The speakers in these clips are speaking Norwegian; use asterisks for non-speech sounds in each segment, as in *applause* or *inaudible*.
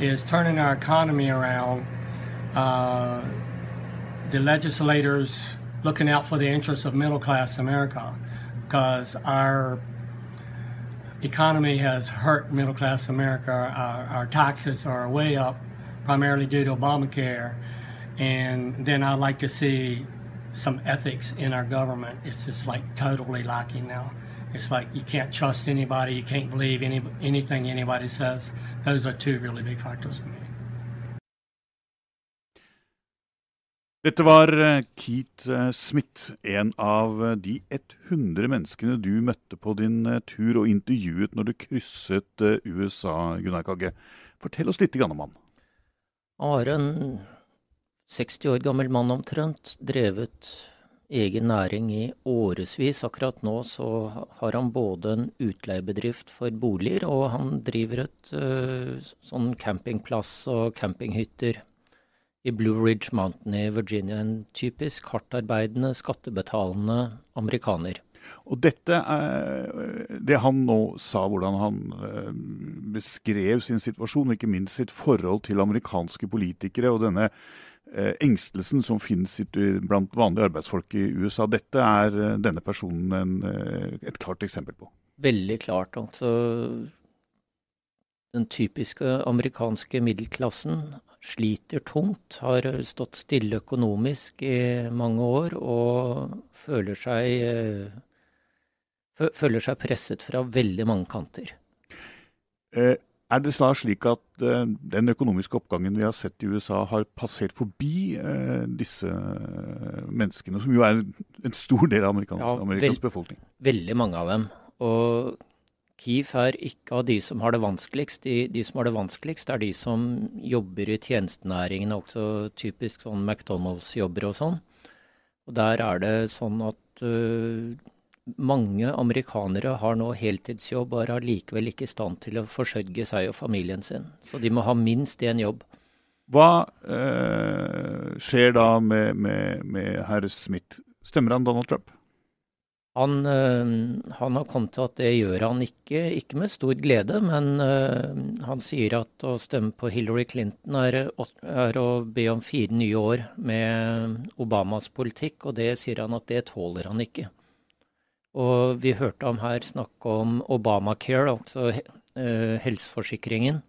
is turning our economy around. Uh, the legislators looking out for the interests of middle class America because our economy has hurt middle class America. Our, our, taxes are way up, primarily due to Obamacare. And then I'd like to see some ethics in our government. It's just like totally lacking now. It's like you can't trust anybody, you can't believe any, anything anybody says. Those are two really big factors for me. Dette var eh, Keith eh, Smith, en av eh, de 100 menneskene du møtte på din tur og intervjuet når du krysset USA, Gunnar Kagge. Fortell oss litt om han. Han var en 60 år gammel mann omtrent, drevet egen næring i årevis. Akkurat nå så har han både en utleiebedrift for boliger, og han driver et uh, sånn campingplass og campinghytter i Blue Ridge Mountain i Virginia. En typisk hardtarbeidende, skattebetalende amerikaner. Og dette er det han nå sa, hvordan han eh, beskrev sin situasjon, og ikke minst sitt forhold til amerikanske politikere og denne engstelsen som finnes blant vanlige arbeidsfolk i USA. Dette er eh, denne personen en, eh, et klart eksempel på. Veldig klart. Altså den typiske amerikanske middelklassen sliter tungt, har stått stille økonomisk i mange år og føler seg, føler seg presset fra veldig mange kanter. Eh, er det snart slik at uh, den økonomiske oppgangen vi har sett i USA, har passert forbi uh, disse menneskene, som jo er en stor del av amerikansk, ja, Amerikas veld, befolkning? Veldig mange av dem. Og Keef er ikke av de som har det vanskeligst. De, de, som har det vanskeligst, er de som jobber i tjenestenæringene, også typisk sånn McDonald's-jobber og sånn. Og der er det sånn at uh, mange amerikanere har nå heltidsjobb og er allikevel ikke i stand til å forsørge seg og familien sin. Så de må ha minst én jobb. Hva eh, skjer da med, med, med herr Smith? Stemmer han Donald Trump? Han, øh, han, har kommet til at det gjør han ikke, ikke med stor glede, men øh, han sier at å stemme på Hillary Clinton er, er, å be om fire nye år med Obamas politikk, og det sier han at det tåler han ikke. Og vi hørte ham her snakke om Obamacare, altså uh, helseforsikringen,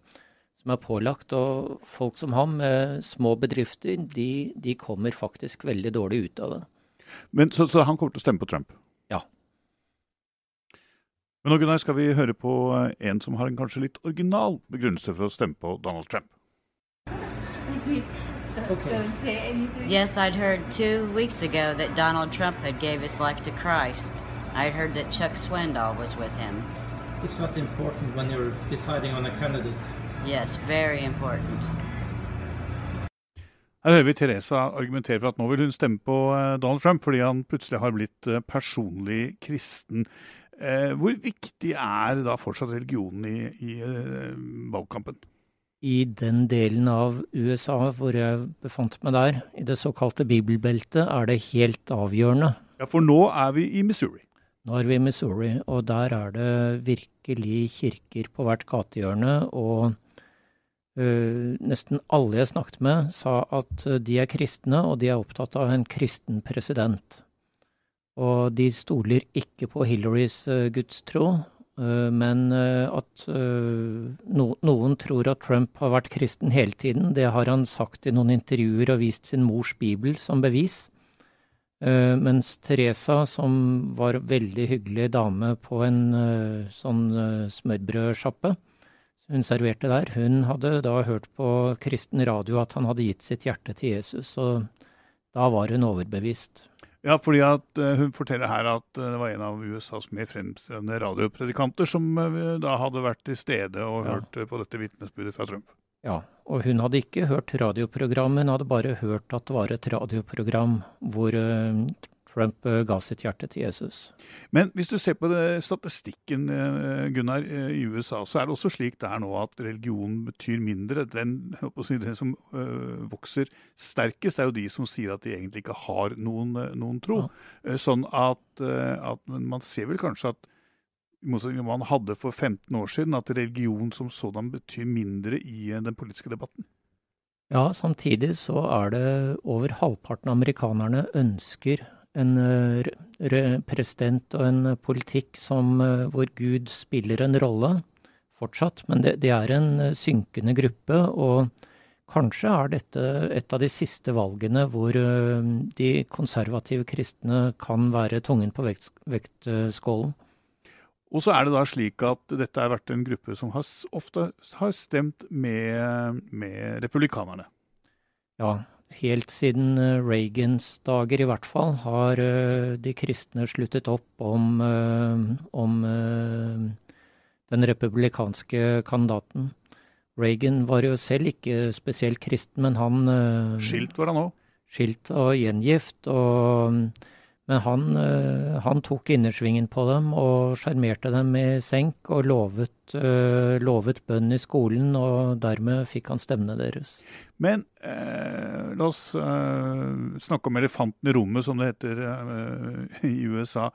som er pålagt. Og folk som ham med små bedrifter, de, de kommer faktisk veldig dårlig ut av det. Men, så, så, han kommer til å stemme på Trump? Ja. Men nå Gunnar, skal vi høre på eh, en som har en kanskje litt original begrunnelse for å stemme på Donald Trump. Okay. Yes, I'd heard two weeks ago that Donald Trump had gave his life to Christ. I'd heard that Chuck Swindoll was with him. It's not important when you're deciding on a candidate. Yes, very important. Her hører vi Teresa argumentere for at nå vil hun stemme på eh, Donald Trump fordi han plutselig har blitt eh, personlig kristen. Eh, hvor viktig er da fortsatt religionen i, i valgkampen? I den delen av USA hvor jeg befant meg der, i det såkalte bibelbeltet, er det helt avgjørende. Ja, For nå er vi i Missouri? Nå er vi i Missouri, og der er det virkelig kirker på hvert gatehjørne. og Uh, nesten alle jeg snakket med, sa at uh, de er kristne, og de er opptatt av en kristen president. Og de stoler ikke på Hillarys uh, gudstro, men at no, noen tror at Trump har vært kristen hele tiden. Det har han sagt i noen intervjuer og vist sin mors bibel som bevis. Mens Teresa, som var veldig hyggelig dame på en sånn smørbrødsjappe, hun serverte der, hun hadde da hørt på kristen radio at han hadde gitt sitt hjerte til Jesus, og da var hun overbevist. Ja, fordi at uh, hun forteller her at uh, det var en av USAs mer fremstående radiopredikanter som uh, da hadde vært til stede og ja. hørt på dette vitnesbyrdet fra Trump. Ja, og hun hadde ikke hørt radioprogrammet, hun hadde bare hørt at det var et radioprogram hvor Trump eh, ga sitt hjerte til Jesus. Men hvis du ser på det, statistikken eh, Gunnar, eh, i USA, så er det også slik det er nå at religion betyr mindre. Den, si, den som vokser sterkest, er jo de som sier at de egentlig ikke har noen, noen tro. Ja. Sånn at, at, man ser vel kanskje at man hadde for 15 år siden, at religion som sådan betyr mindre i den politiske debatten. Ja, samtidig så er det over halvparten av amerikanerne ønsker en eh, president og en politikk som, eh, hvor Gud spiller en rolle fortsatt, men det, det, er en eh, synkende gruppe. Og kanskje er dette et av de siste valgene hvor de konservative kristne kan være tungen på vekt, vektskålen. Og så er det da slik at dette har vært en gruppe som har, ofte har stemt med, med republikanerne. Ja, helt siden eh, Reagans dager i hvert fall, har eh, de kristne sluttet opp om, eh, om den republikanske kandidaten. Reagan var jo selv ikke spesielt kristen, men han Skilt var han òg? Skilt og gjengift. og men han, eh, han tok innersvingen på dem og sjarmerte dem i senk og lovet, uh, lovet, bønn i skolen, og dermed fikk han stemmene deres. Men eh, la oss eh, snakke om elefanten i rommet, som det heter eh, i USA.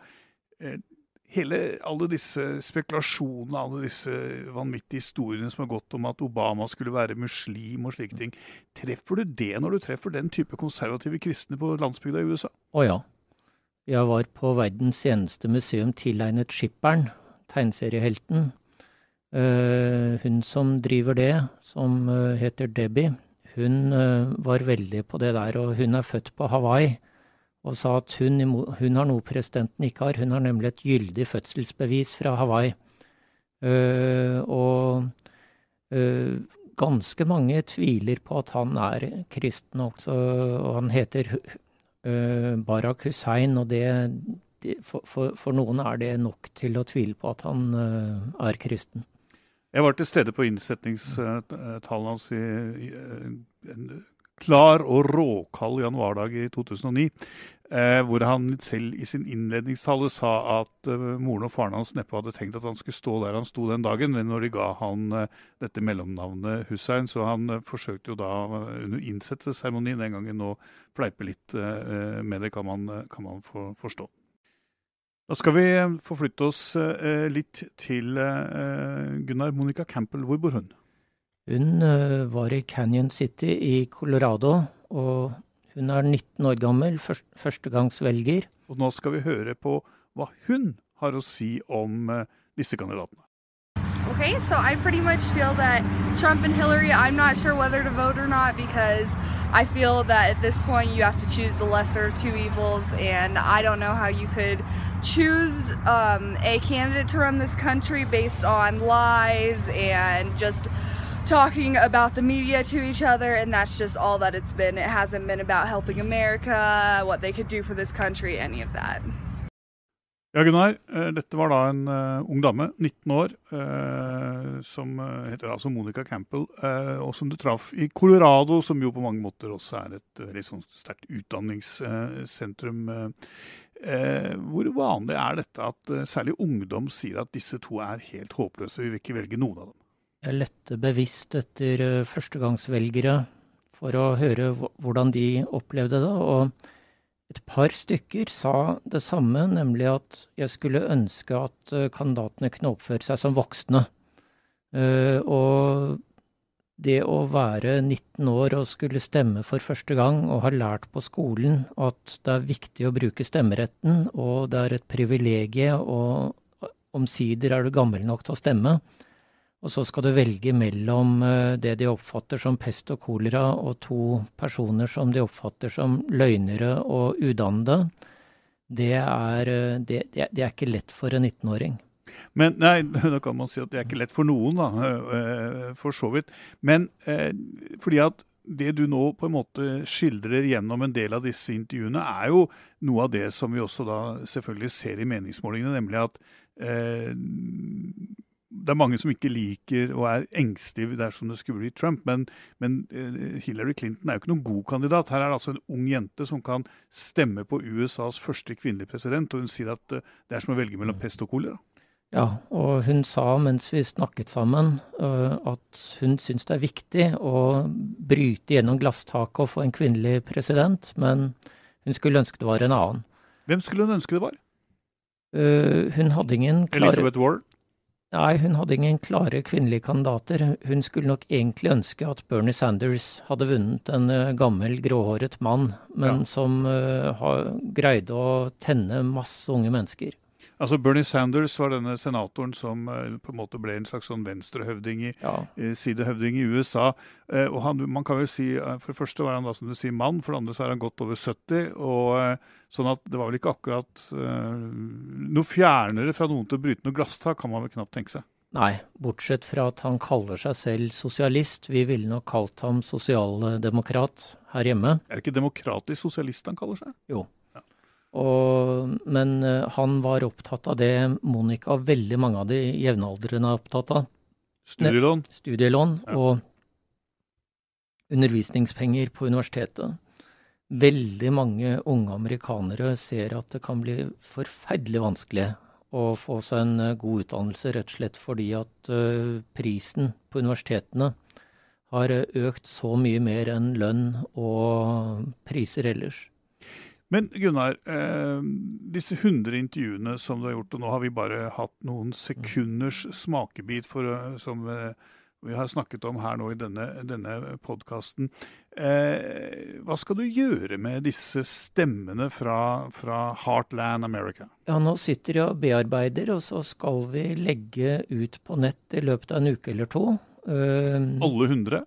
Eh, hele, alle disse spekulasjonene, alle disse vanvittige historiene som har gått om at Obama skulle være muslim og slike ting. Treffer du det når du treffer den type konservative kristne på landsbygda i USA? Å ja. Jeg var på verdens eneste museum tilegnet skipperen, tegneseriehelten. Uh, hun som driver det, som uh, heter Debbie, hun uh, var veldig på det der. Og hun er født på Hawaii og sa at hun, hun har noe presidenten ikke har. Hun har nemlig et gyldig fødselsbevis fra Hawaii. og ganske mange tviler på at han er kristen også, og han heter uh, Barak Hussein, og det, for, for, for, noen er det nok til å tvile på at han uh, er kristen. Jeg var til stede på innsetningstallene hans i, i, en klar og råkald januardag i 2009. Eh, hvor han selv i sin innledningstale sa at eh, moren og faren hans neppe hadde tenkt at han skulle stå der han sto den dagen, men når de ga han eh, dette mellomnavnet Hussein, så han eh, forsøkte jo da eh, under innsettelsesseremonien den gangen å fleipe litt eh, med det, kan man, kan man for, forstå. Da skal vi forflytte oss litt til Gunnar Monica Campbell. Hvor bor hun? Hun var i Canyon City i Colorado. og hun er 19 år gammel, førstegangsvelger. Og nå skal vi høre på hva hun har å si om uh, disse kandidatene. Ok, Okay, so I pretty much feel that Trump and Hillary, I'm not sure whether to vote or not because I feel that at this point you have to choose the lesser of two evils, and I don't know how you could choose um, a candidate to run this country based on lies and just talking about the media to each other, and that's just all that it's been. It hasn't been about helping America, what they could do for this country, any of that. Ja, Gunnar. Eh, dette var da en uh, ung dame, 19 år, uh, som uh, heter altså Monica Campbell, og som du traff i Colorado, som jo på mange måter også er et veldig sånn sterkt utdanningssentrum. hvor vanlig er dette at særlig ungdom sier at disse to er helt håpløse, vi vil ikke velge noen av dem? Jeg lette bevisst etter førstegangsvelgere for å høre hvordan de opplevde det. og et par stykker sa det samme, nemlig at jeg skulle ønske at eh, kandidatene kunne oppføre seg som voksne. Uh, og det å være 19 år og skulle stemme for første gang og ha lært på skolen at det er viktig å bruke stemmeretten, og det er et privilegium, og omsider er du gammel nok til å stemme, og så skal du velge mellom eh, det de oppfatter som pest og kolera, og to personer som de oppfatter som løgnere og udannede. Det er, eh, det, det er ikke lett for en 19-åring. Men nei, *laughs* da kan man si at det er ikke lett for noen, da, *laughs* eh, for så vidt. Men fordi at det du nå på en måte skildrer gjennom en del av disse intervjuene, er jo noe av det som vi også da selvfølgelig ser i meningsmålingene, nemlig at eh, det er mange som ikke liker og er engstelige dersom det skulle bli Trump, men, men, eh, Hillary Clinton er jo ikke noen god kandidat. Her er det altså en ung jente som kan stemme på USAs første kvinnelige president, og hun sier at eh, det er som å velge mellom pest og kolera. Ja, og hun sa mens vi snakket sammen eh, at hun syns det er viktig å bryte gjennom glasstaket og få en kvinnelig president, men hun skulle ønske det var en annen. Hvem skulle hun ønske det var? hun hadde ingen klare Elizabeth Warren? Nei, hun hadde ingen klare kvinnelige kandidater. Hun skulle nok egentlig ønske at Bernie Sanders hadde vunnet en uh, gammel, gråhåret mann, men ja. som uh, greide å tenne masse unge mennesker. Altså Bernie Sanders var denne senatoren som uh, på en måte ble en slags sånn venstrehøvding i, ja. sidehøvding i USA. og han, man kan vel si, For det første var han da som du sier mann, for det andre så er han godt over 70. og Sånn at det var vel ikke akkurat noe fjernere fra noen til å bryte noe glasstak, kan man vel knapt tenke seg. Nei, bortsett fra at han kaller seg selv sosialist. Vi ville nok kalt ham sosialdemokrat her hjemme. Er det ikke demokratisk sosialist han kaller seg? Jo. Ja. Og, men uh, han var opptatt av det Monica og veldig mange av de jevnaldrende er opptatt av. Studielån. Studielån ja. og undervisningspenger på universitetet veldig mange unge amerikanere ser at det kan bli forferdelig vanskelig å få seg en eh, god utdannelse, rett og slett fordi at uh, prisen på universitetene har eh, økt så mye mer enn lønn og priser ellers. Men Gunnar, eh, disse 100 intervjuene som du har gjort, og nå har vi bare hatt noen sekunders smakebit for, som eh, vi har snakket om her nå i denne, denne podkasten. Eh, hva skal du gjøre med disse stemmene fra, fra, Heartland America? Ja, Nå sitter jeg og bearbeider, og så skal vi legge ut på nett i løpet av en uke eller to. Uh, alle hundre?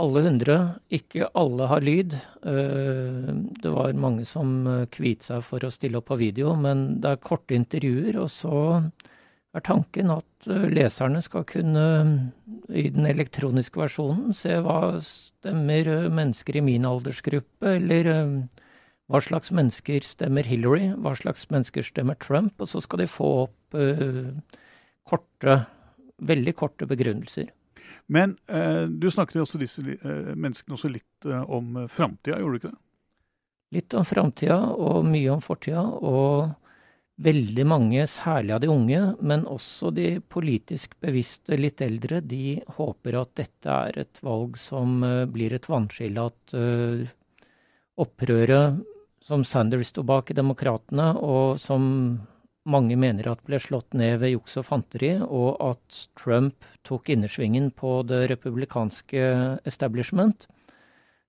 Alle hundre. Ikke alle har lyd. Uh, det var mange som kviet seg for å stille opp på video, men det er korte intervjuer. og så er tanken at eh, leserne skal kunne i den elektroniske versjonen se hva stemmer eh, mennesker i min aldersgruppe, eller eh, hva slags mennesker stemmer Hillary, hva slags mennesker stemmer Trump, og så skal de få opp korte, veldig korte begrunnelser. Men eh, du snakket jo også disse eh, menneskene også litt eh, om framtida, gjorde du ikke det? Litt om framtida og mye om fortida. og veldig mange, særlig av de unge, men også de politisk bevisste litt eldre, de håper at dette er et valg som uh, blir et vannskille. At uh, opprøret som Sanders sto bak i Demokratene, og som mange mener at ble slått ned ved juks og fanteri, og at Trump tok innersvingen på det republikanske establishment,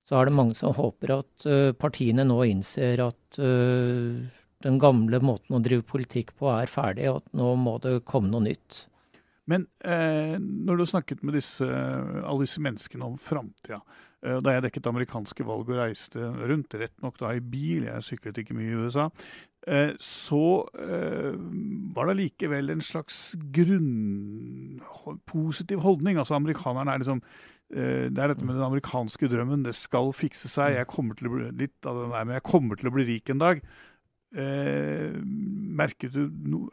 så er det mange som håper at uh, partiene nå innser at den gamle måten å drive politikk på er ferdig, og at nå må det komme noe nytt. Men eh, når du har snakket med disse, alle disse menneskene om framtida eh, Da jeg dekket amerikanske valg og reiste rundt, rett nok da i bil, jeg syklet ikke mye i USA, eh, så eh, var det likevel en slags grunn... positiv holdning. Altså amerikanerne er liksom eh, det er dette med den amerikanske drømmen. Det skal fikse seg. Jeg kommer til å bli litt av den der, men jeg kommer til å bli rik en dag. Eh, merket du,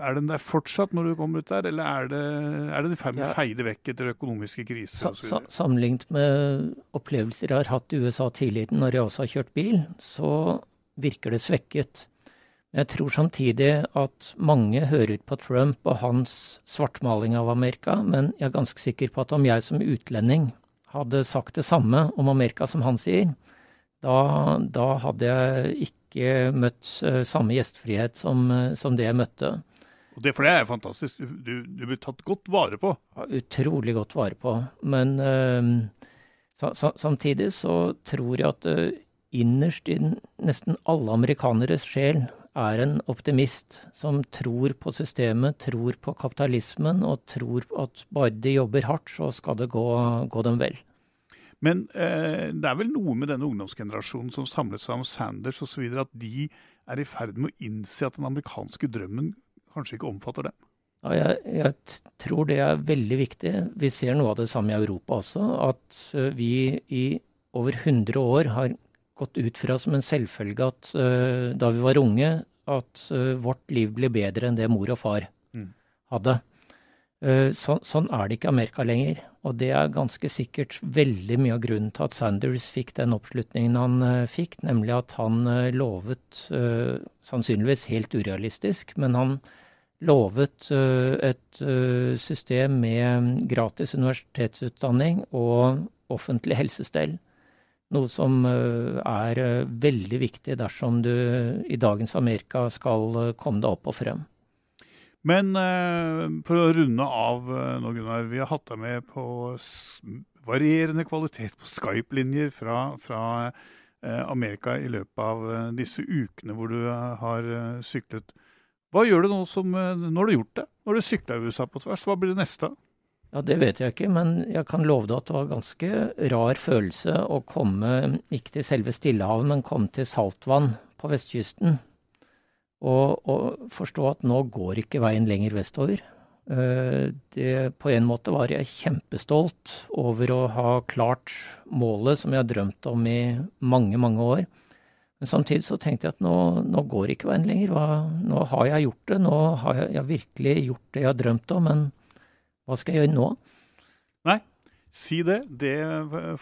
Er den der fortsatt når du kommer ut der, eller er det, er det i ferd med å feide vekk etter økonomiske kriser? Sa, sammenlignet med opplevelser jeg har hatt i USA tidligere, når jeg også har kjørt bil, så virker det svekket. Jeg tror samtidig at mange hører på Trump og hans svartmaling av Amerika, men jeg er ganske sikker på at om jeg som utlending hadde sagt det samme om Amerika som han sier, da, da hadde jeg ikke møtt uh, samme gjestfrihet som, uh, som, det jeg møtte. Og det, For det er fantastisk. Du, du blir tatt godt vare på. Ja, utrolig godt vare på. Men uh, sa, sa, samtidig så tror jeg at innerst i nesten alle amerikaneres sjel er en optimist som tror på systemet, tror på kapitalismen og tror at bare de jobber hardt, så skal det gå, gå dem vel. Men eh, det er vel noe med denne ungdomsgenerasjonen som samlet seg om Sanders osv., at de er i ferd med å innse at den amerikanske drømmen kanskje ikke omfatter dem? Ja, jeg, jeg, tror det er veldig viktig. Vi ser noe av det samme i Europa også. At uh, vi i over 100 år har gått ut fra som en selvfølge at uh, da vi var unge, at uh, vårt liv ble bedre enn det mor og far mm. hadde. Så, sånn er det ikke i Amerika lenger. Og det er ganske sikkert veldig mye av grunnen til at Sanders fikk den oppslutningen han uh, fikk, nemlig at han uh, lovet, uh, sannsynligvis helt urealistisk, men han lovet et system med gratis universitetsutdanning og offentlig helsestell. Noe som er veldig viktig dersom du i dagens Amerika skal komme deg opp og frem. Men eh, for å runde av eh, nå, Gunnar. Vi har hatt deg med på varierende kvalitet på Skype-linjer fra, fra eh, Amerika i løpet av eh, disse ukene hvor du eh, har eh, syklet. Hva gjør du nå som Nå har du gjort det. Nå har du sykla i USA på tvers. Hva blir det neste? Ja, Det vet jeg ikke, men jeg kan love deg at det var ganske rar følelse å komme, ikke til selve Stillehavet, men komme til saltvann på vestkysten og, og, forstå at nå går ikke veien lenger vestover. Eh, det, på en måte var jeg kjempestolt over å ha klart målet som jeg har drømt om i mange, mange år. Men samtidig så tenkte jeg at nå, nå går ikke veien lenger. Hva, nå har jeg gjort det. Nå har jeg, jeg virkelig gjort det jeg har drømt om. Men hva skal jeg gjøre nå? Nei, Si det, det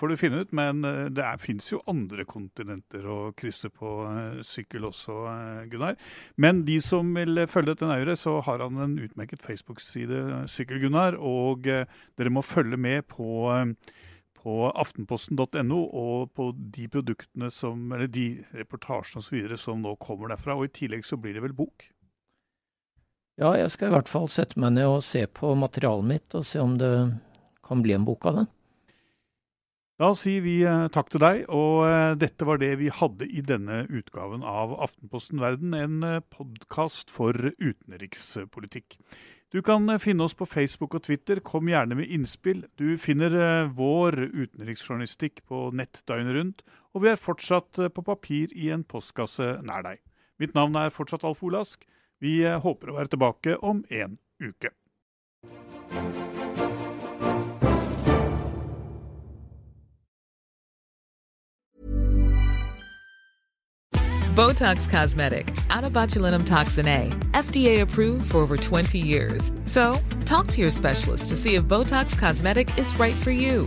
får du finne ut. Men eh, det fins jo andre kontinenter å krysse på uh, sykkel også, uh, Gunnar. Men de som vil følge dette nøyere, så har han en utmerket Facebook-side, Sykkel-Gunnar. Og dere må følge med på, på aftenposten.no og på de produktene som, eller de reportasjene osv. som nå kommer derfra. Og i tillegg så blir det vel bok? Ja, jeg skal i hvert fall sette meg ned og se på materialet mitt og se om det kan bli en bok av det. Da sier vi eh, takk til deg, og eh, dette var det vi hadde i denne utgaven av Aftenposten Verden, en eh, podkast for utenrikspolitikk. Du kan finne oss på Facebook og Twitter. Kom gjerne med innspill. Du finner vår utenriksjournalistikk på nett døgnet rundt, og vi er fortsatt på papir i en postkasse nær deg. Mitt navn er fortsatt Alf Olask. Vi eh, håper å være tilbake om en uke. Botox Cosmetic, out of botulinum toxin A, FDA approved for over 20 years. So, talk to your specialist to see if Botox Cosmetic is right for you.